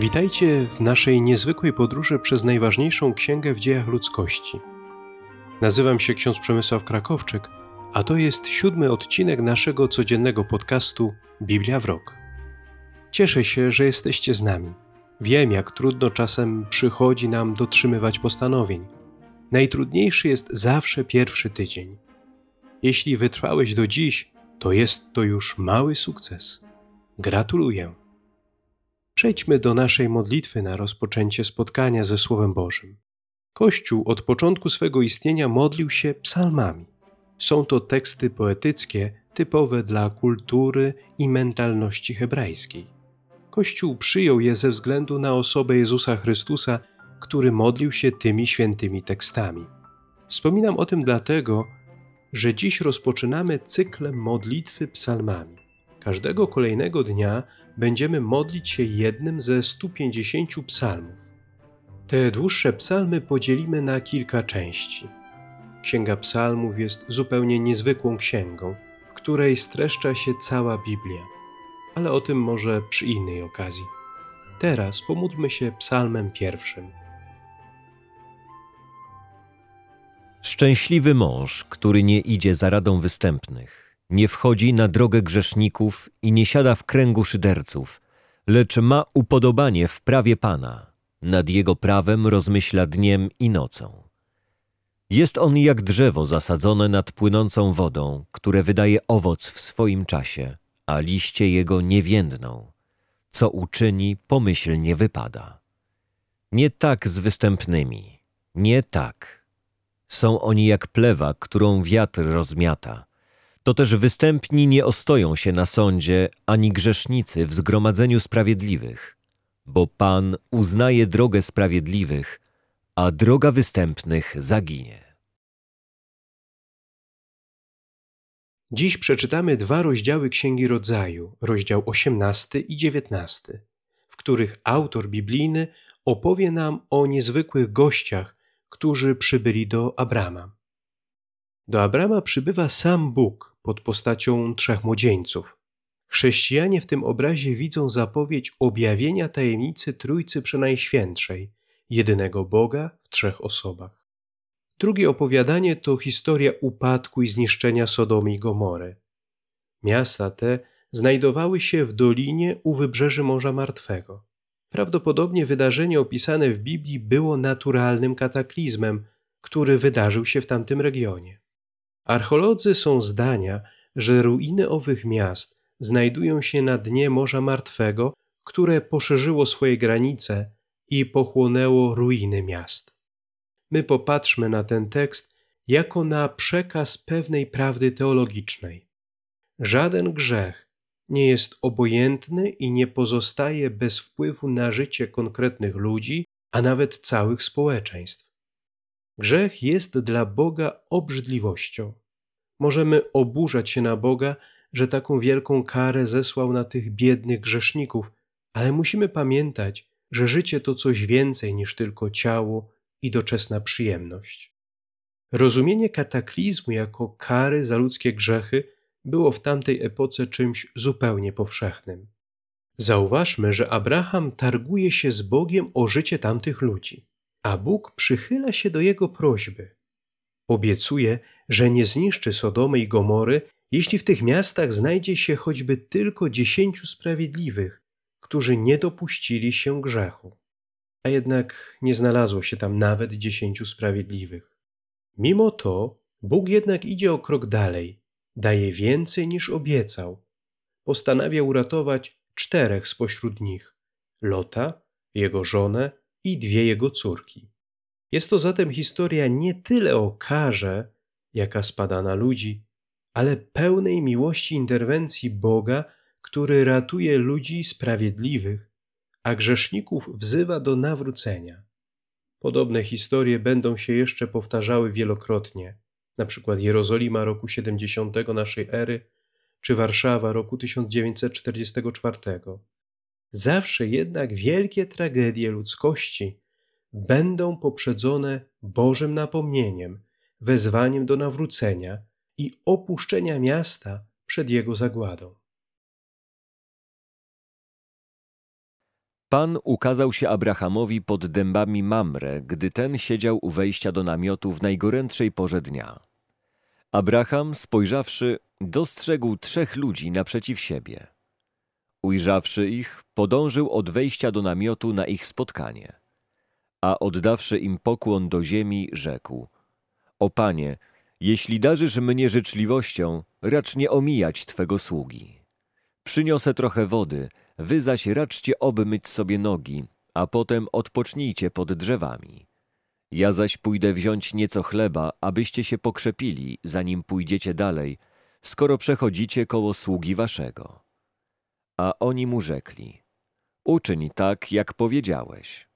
Witajcie w naszej niezwykłej podróży przez najważniejszą księgę w dziejach ludzkości. Nazywam się ksiądz Przemysław Krakowczyk, a to jest siódmy odcinek naszego codziennego podcastu Biblia w rok. Cieszę się, że jesteście z nami. Wiem, jak trudno czasem przychodzi nam dotrzymywać postanowień. Najtrudniejszy jest zawsze pierwszy tydzień. Jeśli wytrwałeś do dziś, to jest to już mały sukces. Gratuluję. Przejdźmy do naszej modlitwy na rozpoczęcie spotkania ze Słowem Bożym. Kościół od początku swego istnienia modlił się psalmami. Są to teksty poetyckie typowe dla kultury i mentalności hebrajskiej. Kościół przyjął je ze względu na osobę Jezusa Chrystusa, który modlił się tymi świętymi tekstami. Wspominam o tym dlatego, że dziś rozpoczynamy cykl modlitwy psalmami. Każdego kolejnego dnia będziemy modlić się jednym ze 150 psalmów. Te dłuższe psalmy podzielimy na kilka części. Księga Psalmów jest zupełnie niezwykłą księgą, w której streszcza się cała Biblia, ale o tym może przy innej okazji. Teraz pomódlmy się psalmem pierwszym. Szczęśliwy mąż, który nie idzie za radą występnych, nie wchodzi na drogę grzeszników i nie siada w kręgu szyderców, lecz ma upodobanie w prawie Pana. Nad jego prawem rozmyśla dniem i nocą. Jest on jak drzewo zasadzone nad płynącą wodą, które wydaje owoc w swoim czasie, a liście jego nie więdną. Co uczyni, pomyślnie wypada. Nie tak z występnymi, nie tak. Są oni jak plewa, którą wiatr rozmiata. To też występni nie ostoją się na sądzie, ani grzesznicy w zgromadzeniu sprawiedliwych, bo Pan uznaje drogę sprawiedliwych, a droga występnych zaginie. Dziś przeczytamy dwa rozdziały Księgi Rodzaju, rozdział 18 i 19, w których autor biblijny opowie nam o niezwykłych gościach, którzy przybyli do Abrama. Do Abrama przybywa sam Bóg pod postacią trzech młodzieńców. Chrześcijanie w tym obrazie widzą zapowiedź objawienia tajemnicy Trójcy Przenajświętszej, jedynego Boga w trzech osobach. Drugie opowiadanie to historia upadku i zniszczenia Sodomy i Gomory. Miasta te znajdowały się w dolinie u wybrzeży Morza Martwego. Prawdopodobnie wydarzenie opisane w Biblii było naturalnym kataklizmem, który wydarzył się w tamtym regionie. Archeolodzy są zdania, że ruiny owych miast znajdują się na dnie Morza Martwego, które poszerzyło swoje granice i pochłonęło ruiny miast. My popatrzmy na ten tekst jako na przekaz pewnej prawdy teologicznej. Żaden grzech nie jest obojętny i nie pozostaje bez wpływu na życie konkretnych ludzi, a nawet całych społeczeństw. Grzech jest dla Boga obrzydliwością. Możemy oburzać się na Boga, że taką wielką karę zesłał na tych biednych grzeszników, ale musimy pamiętać, że życie to coś więcej niż tylko ciało i doczesna przyjemność. Rozumienie kataklizmu jako kary za ludzkie grzechy było w tamtej epoce czymś zupełnie powszechnym. Zauważmy, że Abraham targuje się z Bogiem o życie tamtych ludzi, a Bóg przychyla się do jego prośby. Obiecuje, że nie zniszczy Sodomy i Gomory, jeśli w tych miastach znajdzie się choćby tylko dziesięciu sprawiedliwych, którzy nie dopuścili się grzechu. A jednak nie znalazło się tam nawet dziesięciu sprawiedliwych. Mimo to Bóg jednak idzie o krok dalej, daje więcej niż obiecał. Postanawia uratować czterech spośród nich: Lota, jego żonę i dwie jego córki. Jest to zatem historia nie tyle o karze, jaka spada na ludzi, ale pełnej miłości interwencji Boga, który ratuje ludzi sprawiedliwych, a grzeszników wzywa do nawrócenia. Podobne historie będą się jeszcze powtarzały wielokrotnie, na przykład Jerozolima roku 70 naszej ery, czy Warszawa roku 1944. Zawsze jednak wielkie tragedie ludzkości będą poprzedzone Bożym napomnieniem, wezwaniem do nawrócenia i opuszczenia miasta przed jego zagładą. Pan ukazał się Abrahamowi pod dębami Mamre, gdy ten siedział u wejścia do namiotu w najgorętszej porze dnia. Abraham, spojrzawszy, dostrzegł trzech ludzi naprzeciw siebie. Ujrzawszy ich, podążył od wejścia do namiotu na ich spotkanie. A oddawszy im pokłon do ziemi, rzekł: O panie, jeśli darzysz mnie życzliwością, racz nie omijać twego sługi. Przyniosę trochę wody, wy zaś raczcie obmyć sobie nogi, a potem odpocznijcie pod drzewami. Ja zaś pójdę wziąć nieco chleba, abyście się pokrzepili, zanim pójdziecie dalej, skoro przechodzicie koło sługi waszego. A oni mu rzekli, uczyń tak, jak powiedziałeś.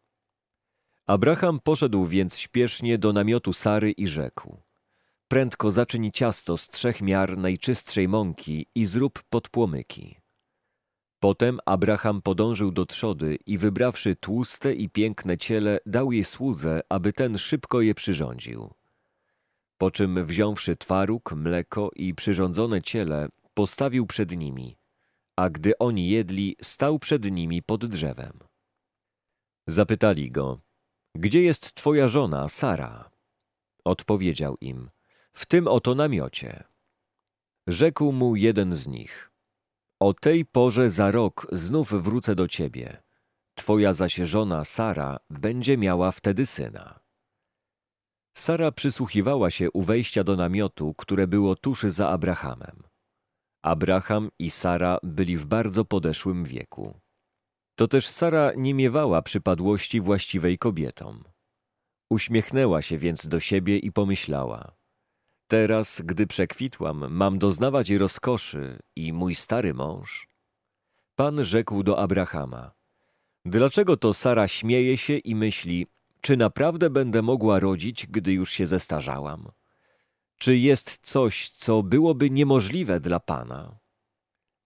Abraham poszedł więc śpiesznie do namiotu Sary i rzekł, prędko zaczyń ciasto z trzech miar najczystszej mąki i zrób podpłomyki. Potem Abraham podążył do trzody i wybrawszy tłuste i piękne ciele, dał je słudze, aby ten szybko je przyrządził. Po czym wziąwszy twaróg, mleko i przyrządzone ciele, postawił przed nimi, a gdy oni jedli, stał przed nimi pod drzewem. Zapytali go, gdzie jest twoja żona, Sara? Odpowiedział im, w tym oto namiocie. Rzekł mu jeden z nich, o tej porze za rok znów wrócę do ciebie. Twoja zaś żona Sara będzie miała wtedy syna. Sara przysłuchiwała się u wejścia do namiotu, które było tuż za Abrahamem. Abraham i Sara byli w bardzo podeszłym wieku. To też Sara nie miewała przypadłości właściwej kobietom. Uśmiechnęła się więc do siebie i pomyślała: Teraz, gdy przekwitłam, mam doznawać rozkoszy i mój stary mąż. Pan rzekł do Abrahama: Dlaczego to Sara śmieje się i myśli, czy naprawdę będę mogła rodzić, gdy już się zestarzałam? Czy jest coś, co byłoby niemożliwe dla Pana?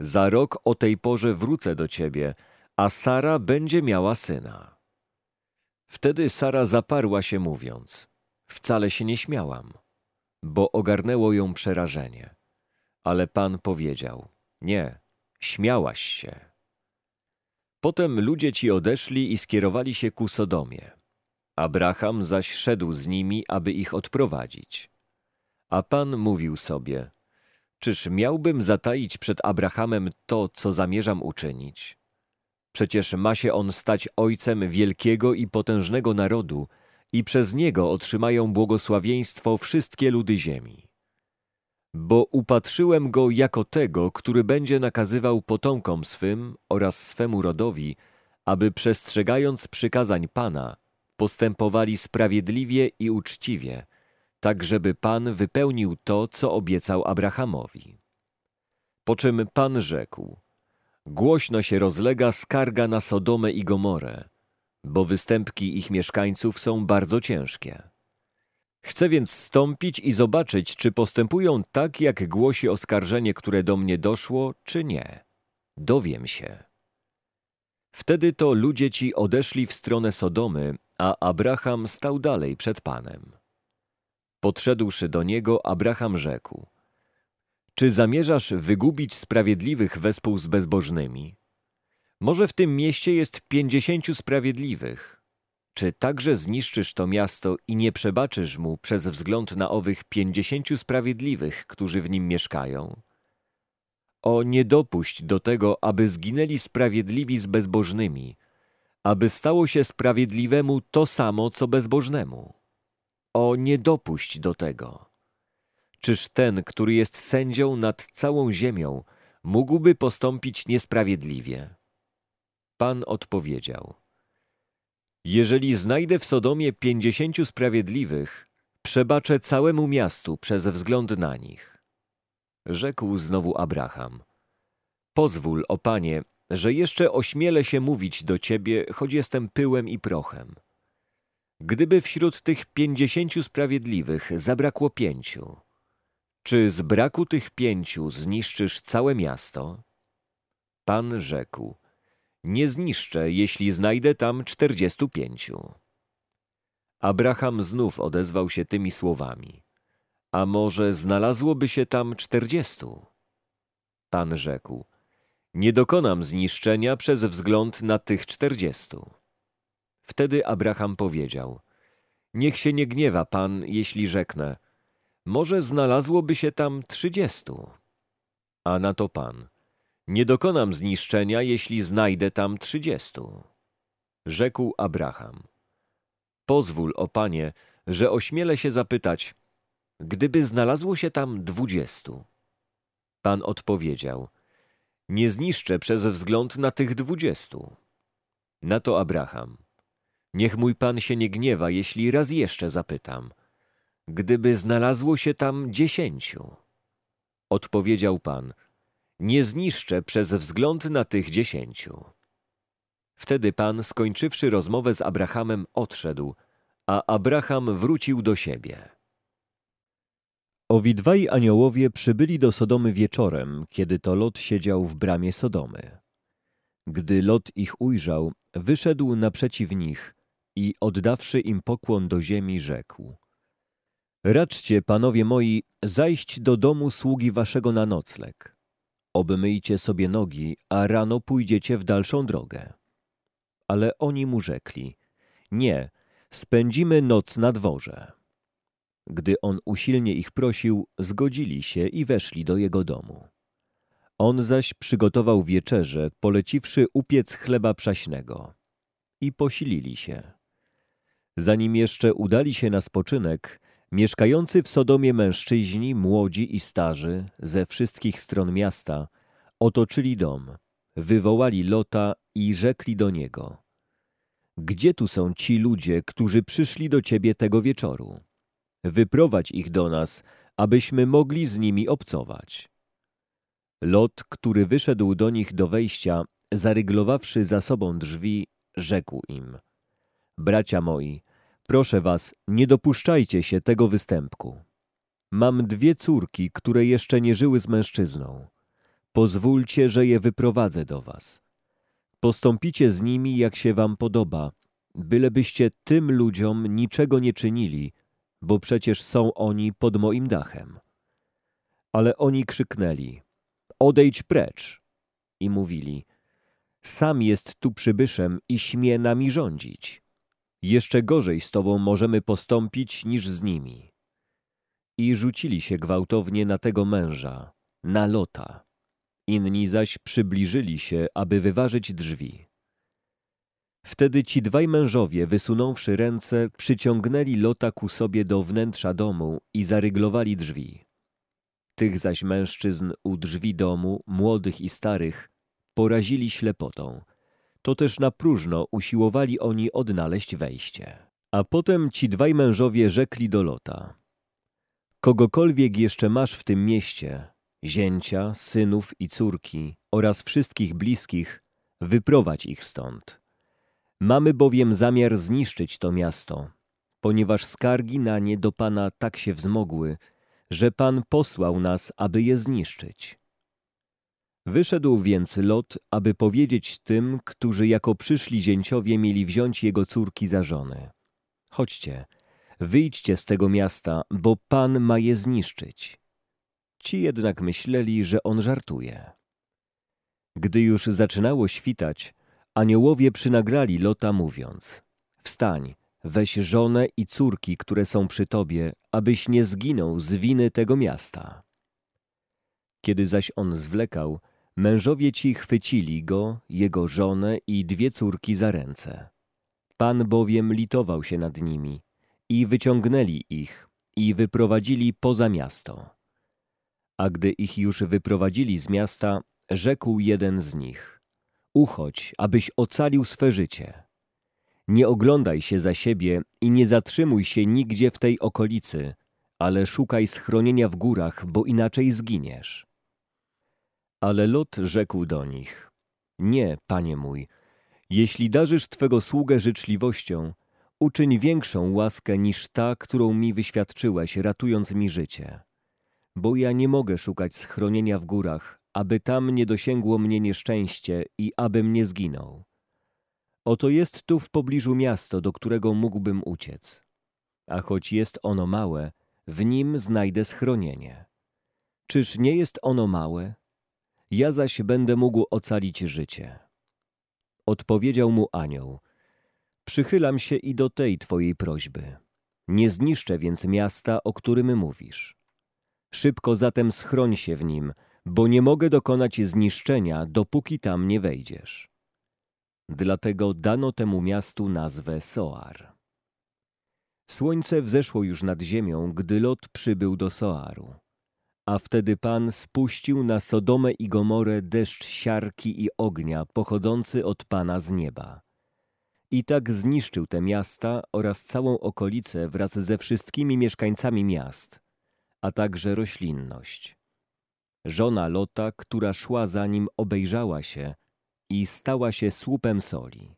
Za rok o tej porze wrócę do ciebie, a Sara będzie miała syna. Wtedy Sara zaparła się, mówiąc: Wcale się nie śmiałam, bo ogarnęło ją przerażenie. Ale Pan powiedział: Nie, śmiałaś się. Potem ludzie ci odeszli i skierowali się ku Sodomie. Abraham zaś szedł z nimi, aby ich odprowadzić. A Pan mówił sobie: Czyż miałbym zataić przed Abrahamem to, co zamierzam uczynić? Przecież ma się on stać ojcem wielkiego i potężnego narodu, i przez niego otrzymają błogosławieństwo wszystkie ludy ziemi. Bo upatrzyłem go jako tego, który będzie nakazywał potomkom swym oraz swemu rodowi, aby przestrzegając przykazań Pana, postępowali sprawiedliwie i uczciwie, tak żeby Pan wypełnił to, co obiecał Abrahamowi. Po czym Pan rzekł, głośno się rozlega skarga na Sodomę i Gomorę, bo występki ich mieszkańców są bardzo ciężkie. Chcę więc stąpić i zobaczyć, czy postępują tak, jak głosi oskarżenie, które do mnie doszło, czy nie. Dowiem się. Wtedy to ludzie ci odeszli w stronę Sodomy, a Abraham stał dalej przed Panem. Podszedłszy do niego, Abraham rzekł: Czy zamierzasz wygubić sprawiedliwych wespół z bezbożnymi? Może w tym mieście jest pięćdziesięciu sprawiedliwych. Czy także zniszczysz to miasto i nie przebaczysz mu przez wzgląd na owych pięćdziesięciu sprawiedliwych, którzy w nim mieszkają? O, nie dopuść do tego, aby zginęli sprawiedliwi z bezbożnymi, aby stało się sprawiedliwemu to samo, co bezbożnemu. O, nie dopuść do tego. Czyż ten, który jest sędzią nad całą ziemią, mógłby postąpić niesprawiedliwie? Pan odpowiedział: Jeżeli znajdę w Sodomie pięćdziesięciu sprawiedliwych, przebaczę całemu miastu przez wzgląd na nich. Rzekł znowu Abraham: Pozwól, o panie, że jeszcze ośmielę się mówić do ciebie, choć jestem pyłem i prochem. Gdyby wśród tych pięćdziesięciu sprawiedliwych zabrakło pięciu, czy z braku tych pięciu zniszczysz całe miasto? Pan rzekł: Nie zniszczę, jeśli znajdę tam czterdziestu pięciu. Abraham znów odezwał się tymi słowami: A może znalazłoby się tam czterdziestu? Pan rzekł: Nie dokonam zniszczenia przez wzgląd na tych czterdziestu. Wtedy Abraham powiedział: Niech się nie gniewa pan, jeśli rzeknę. Może znalazłoby się tam trzydziestu. A na to pan: Nie dokonam zniszczenia, jeśli znajdę tam trzydziestu. Rzekł Abraham: Pozwól, o panie, że ośmielę się zapytać, gdyby znalazło się tam dwudziestu. Pan odpowiedział: Nie zniszczę przez wzgląd na tych dwudziestu. Na to Abraham: Niech mój pan się nie gniewa, jeśli raz jeszcze zapytam. Gdyby znalazło się tam dziesięciu. Odpowiedział pan: Nie zniszczę przez wzgląd na tych dziesięciu. Wtedy pan, skończywszy rozmowę z Abrahamem, odszedł, a Abraham wrócił do siebie. Owi dwaj aniołowie przybyli do Sodomy wieczorem, kiedy to Lot siedział w bramie Sodomy. Gdy Lot ich ujrzał, wyszedł naprzeciw nich i oddawszy im pokłon do ziemi, rzekł: Raczcie, panowie moi, zajść do domu sługi waszego na nocleg. Obmyjcie sobie nogi, a rano pójdziecie w dalszą drogę. Ale oni mu rzekli: Nie, spędzimy noc na dworze. Gdy on usilnie ich prosił, zgodzili się i weszli do jego domu. On zaś przygotował wieczerze, poleciwszy upiec chleba przaśnego. I posilili się. Zanim jeszcze udali się na spoczynek, mieszkający w Sodomie mężczyźni, młodzi i starzy, ze wszystkich stron miasta, otoczyli dom, wywołali Lota i rzekli do niego – gdzie tu są ci ludzie, którzy przyszli do ciebie tego wieczoru? Wyprowadź ich do nas, abyśmy mogli z nimi obcować. Lot, który wyszedł do nich do wejścia, zaryglowawszy za sobą drzwi, rzekł im: Bracia moi, proszę was, nie dopuszczajcie się tego występku. Mam dwie córki, które jeszcze nie żyły z mężczyzną. Pozwólcie, że je wyprowadzę do was. Postąpicie z nimi, jak się wam podoba, bylebyście tym ludziom niczego nie czynili, bo przecież są oni pod moim dachem. Ale oni krzyknęli, odejdź precz! I mówili, sam jest tu przybyszem i śmie nami rządzić. Jeszcze gorzej z tobą możemy postąpić niż z nimi. I rzucili się gwałtownie na tego męża, na Lota. Inni zaś przybliżyli się, aby wyważyć drzwi. Wtedy ci dwaj mężowie, wysunąwszy ręce, przyciągnęli Lota ku sobie do wnętrza domu i zaryglowali drzwi. Tych zaś mężczyzn u drzwi domu, młodych i starych, porazili ślepotą. To też na próżno usiłowali oni odnaleźć wejście. A potem ci dwaj mężowie rzekli do Lota. Kogokolwiek jeszcze masz w tym mieście, zięcia, synów i córki oraz wszystkich bliskich, wyprowadź ich stąd. Mamy bowiem zamiar zniszczyć to miasto, ponieważ skargi na nie do Pana tak się wzmogły, że Pan posłał nas, aby je zniszczyć. Wyszedł więc Lot, aby powiedzieć tym, którzy jako przyszli zięciowie mieli wziąć jego córki za żony. Chodźcie, wyjdźcie z tego miasta, bo Pan ma je zniszczyć. Ci jednak myśleli, że on żartuje. Gdy już zaczynało świtać, aniołowie przynagrali Lota mówiąc Wstań, weź żonę i córki, które są przy tobie, abyś nie zginął z winy tego miasta. Kiedy zaś on zwlekał, mężowie ci chwycili go, jego żonę i dwie córki za ręce. Pan bowiem litował się nad nimi i wyciągnęli ich i wyprowadzili poza miasto. A gdy ich już wyprowadzili z miasta, rzekł jeden z nich: Uchodź, abyś ocalił swe życie. Nie oglądaj się za siebie i nie zatrzymuj się nigdzie w tej okolicy, ale szukaj schronienia w górach, bo inaczej zginiesz. Ale Lot rzekł do nich: Nie, panie mój, jeśli darzysz twego sługę życzliwością, uczyń większą łaskę niż ta, którą mi wyświadczyłeś, ratując mi życie bo ja nie mogę szukać schronienia w górach, aby tam nie dosięgło mnie nieszczęście i abym nie zginął. Oto jest tu w pobliżu miasto, do którego mógłbym uciec. A choć jest ono małe, w nim znajdę schronienie. Czyż nie jest ono małe? Ja zaś będę mógł ocalić życie. Odpowiedział mu anioł, przychylam się i do tej twojej prośby. Nie zniszczę więc miasta, o którym mówisz. Szybko zatem schroń się w nim, bo nie mogę dokonać zniszczenia, dopóki tam nie wejdziesz. Dlatego dano temu miastu nazwę Soar. Słońce wzeszło już nad ziemią, gdy Lot przybył do Soaru. A wtedy Pan spuścił na Sodomę i Gomorę deszcz siarki i ognia pochodzący od Pana z nieba. I tak zniszczył te miasta oraz całą okolicę wraz ze wszystkimi mieszkańcami miast, a także roślinność. Żona Lota, która szła za nim, obejrzała się i stała się słupem soli.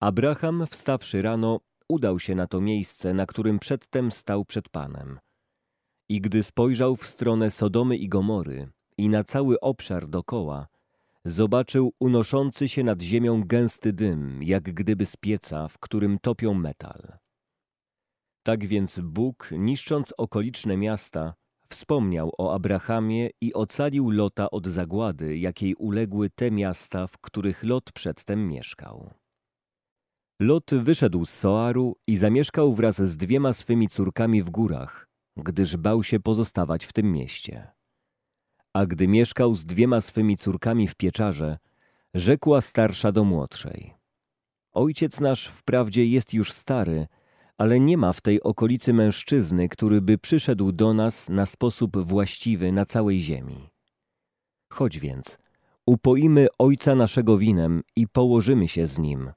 Abraham, wstawszy rano, udał się na to miejsce, na którym przedtem stał przed Panem. I gdy spojrzał w stronę Sodomy i Gomory i na cały obszar dokoła, zobaczył unoszący się nad ziemią gęsty dym, jak gdyby z pieca, w którym topią metal. Tak więc Bóg, niszcząc okoliczne miasta, wspomniał o Abrahamie i ocalił Lota od zagłady, jakiej uległy te miasta, w których Lot przedtem mieszkał. Lot wyszedł z Soaru i zamieszkał wraz z dwiema swymi córkami w górach, gdyż bał się pozostawać w tym mieście. A gdy mieszkał z dwiema swymi córkami w pieczarze, rzekła starsza do młodszej. Ojciec nasz wprawdzie jest już stary, ale nie ma w tej okolicy mężczyzny, który by przyszedł do nas na sposób właściwy na całej ziemi. Chodź więc, upoimy ojca naszego winem i położymy się z nim,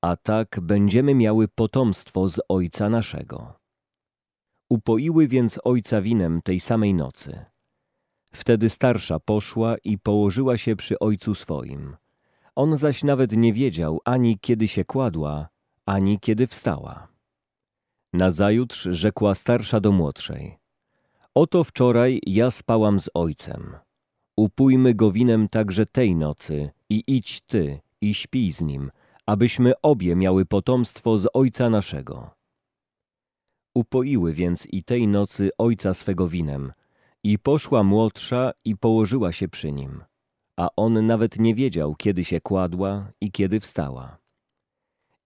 a tak będziemy miały potomstwo z ojca naszego. Upoiły więc ojca winem tej samej nocy. Wtedy starsza poszła i położyła się przy ojcu swoim. On zaś nawet nie wiedział ani kiedy się kładła, ani kiedy wstała. Nazajutrz rzekła starsza do młodszej. Oto wczoraj ja spałam z ojcem. Upójmy go winem także tej nocy i idź ty i śpij z nim, abyśmy obie miały potomstwo z ojca naszego. Upoiły więc i tej nocy ojca swego winem i poszła młodsza i położyła się przy nim, a on nawet nie wiedział, kiedy się kładła i kiedy wstała.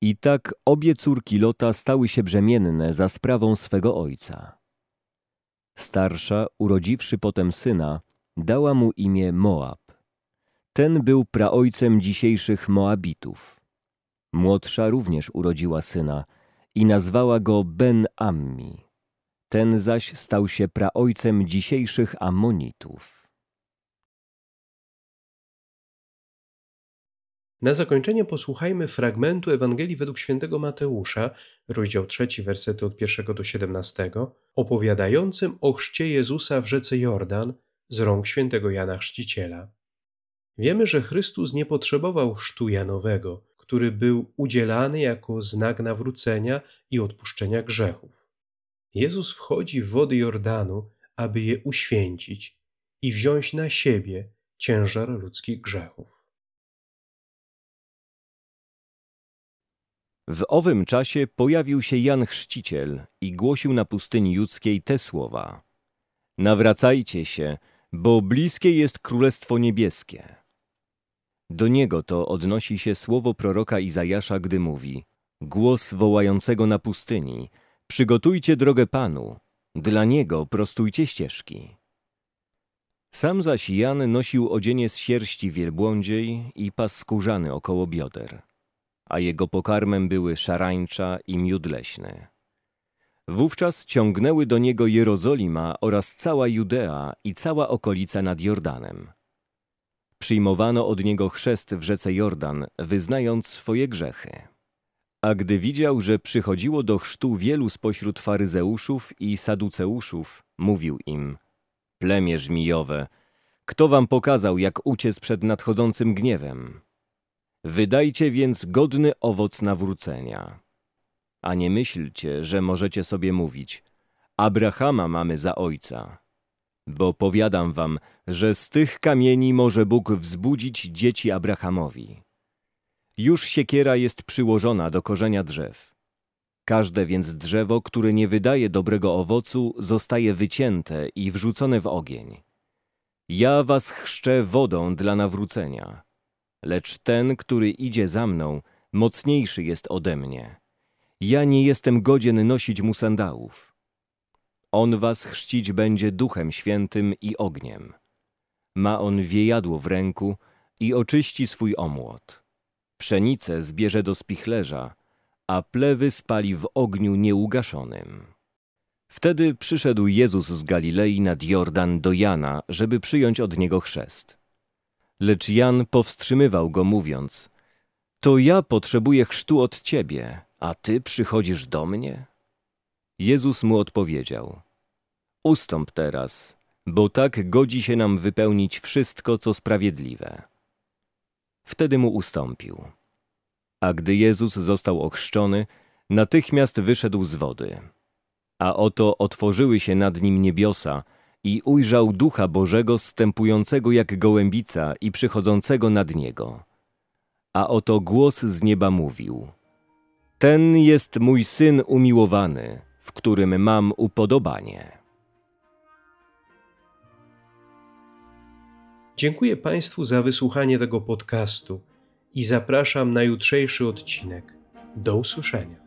I tak obie córki Lota stały się brzemienne za sprawą swego ojca. Starsza, urodziwszy potem syna, dała mu imię Moab. Ten był praojcem dzisiejszych Moabitów. Młodsza również urodziła syna i nazwała go Ben-Ammi. Ten zaś stał się praojcem dzisiejszych Ammonitów. Na zakończenie posłuchajmy fragmentu Ewangelii według świętego Mateusza, rozdział 3, wersety od 1 do 17, opowiadającym o chrzcie Jezusa w rzece Jordan z rąk świętego Jana Chrzciciela. Wiemy, że Chrystus nie potrzebował chrztu Janowego, który był udzielany jako znak nawrócenia i odpuszczenia grzechów. Jezus wchodzi w wody Jordanu, aby je uświęcić i wziąć na siebie ciężar ludzkich grzechów. W owym czasie pojawił się Jan Chrzciciel i głosił na pustyni judzkiej te słowa. Nawracajcie się, bo bliskie jest Królestwo Niebieskie. Do niego to odnosi się słowo proroka Izajasza, gdy mówi Głos wołającego na pustyni, przygotujcie drogę Panu, dla niego prostujcie ścieżki. Sam zaś Jan nosił odzienie z sierści wielbłądziej i pas skórzany około bioder a jego pokarmem były szarańcza i miód leśny. Wówczas ciągnęły do niego Jerozolima oraz cała Judea i cała okolica nad Jordanem. Przyjmowano od niego chrzest w rzece Jordan, wyznając swoje grzechy. A gdy widział, że przychodziło do chrztu wielu spośród faryzeuszów i saduceuszów, mówił im: Plemię żmijowe, kto wam pokazał, jak uciec przed nadchodzącym gniewem? Wydajcie więc godny owoc nawrócenia. A nie myślcie, że możecie sobie mówić, Abrahama mamy za ojca. Bo powiadam wam, że z tych kamieni może Bóg wzbudzić dzieci Abrahamowi. Już siekiera jest przyłożona do korzenia drzew. Każde więc drzewo, które nie wydaje dobrego owocu, zostaje wycięte i wrzucone w ogień. Ja was chrzczę wodą dla nawrócenia, lecz ten, który idzie za mną, mocniejszy jest ode mnie. Ja nie jestem godzien nosić mu sandałów. On was chrzcić będzie duchem świętym i ogniem. Ma on wiejadło w ręku i oczyści swój omłot. Pszenicę zbierze do spichlerza, a plewy spali w ogniu nieugaszonym. Wtedy przyszedł Jezus z Galilei nad Jordan do Jana, żeby przyjąć od niego chrzest. Lecz Jan powstrzymywał go, mówiąc: To ja potrzebuję chrztu od ciebie, a ty przychodzisz do mnie? Jezus mu odpowiedział: Ustąp teraz, bo tak godzi się nam wypełnić wszystko, co sprawiedliwe. Wtedy mu ustąpił. A gdy Jezus został ochrzczony, natychmiast wyszedł z wody. A oto otworzyły się nad nim niebiosa i ujrzał Ducha Bożego stępującego jak gołębica i przychodzącego nad niego. A oto głos z nieba mówił: Ten jest mój syn umiłowany, w którym mam upodobanie. Dziękuję Państwu za wysłuchanie tego podcastu i zapraszam na jutrzejszy odcinek. Do usłyszenia.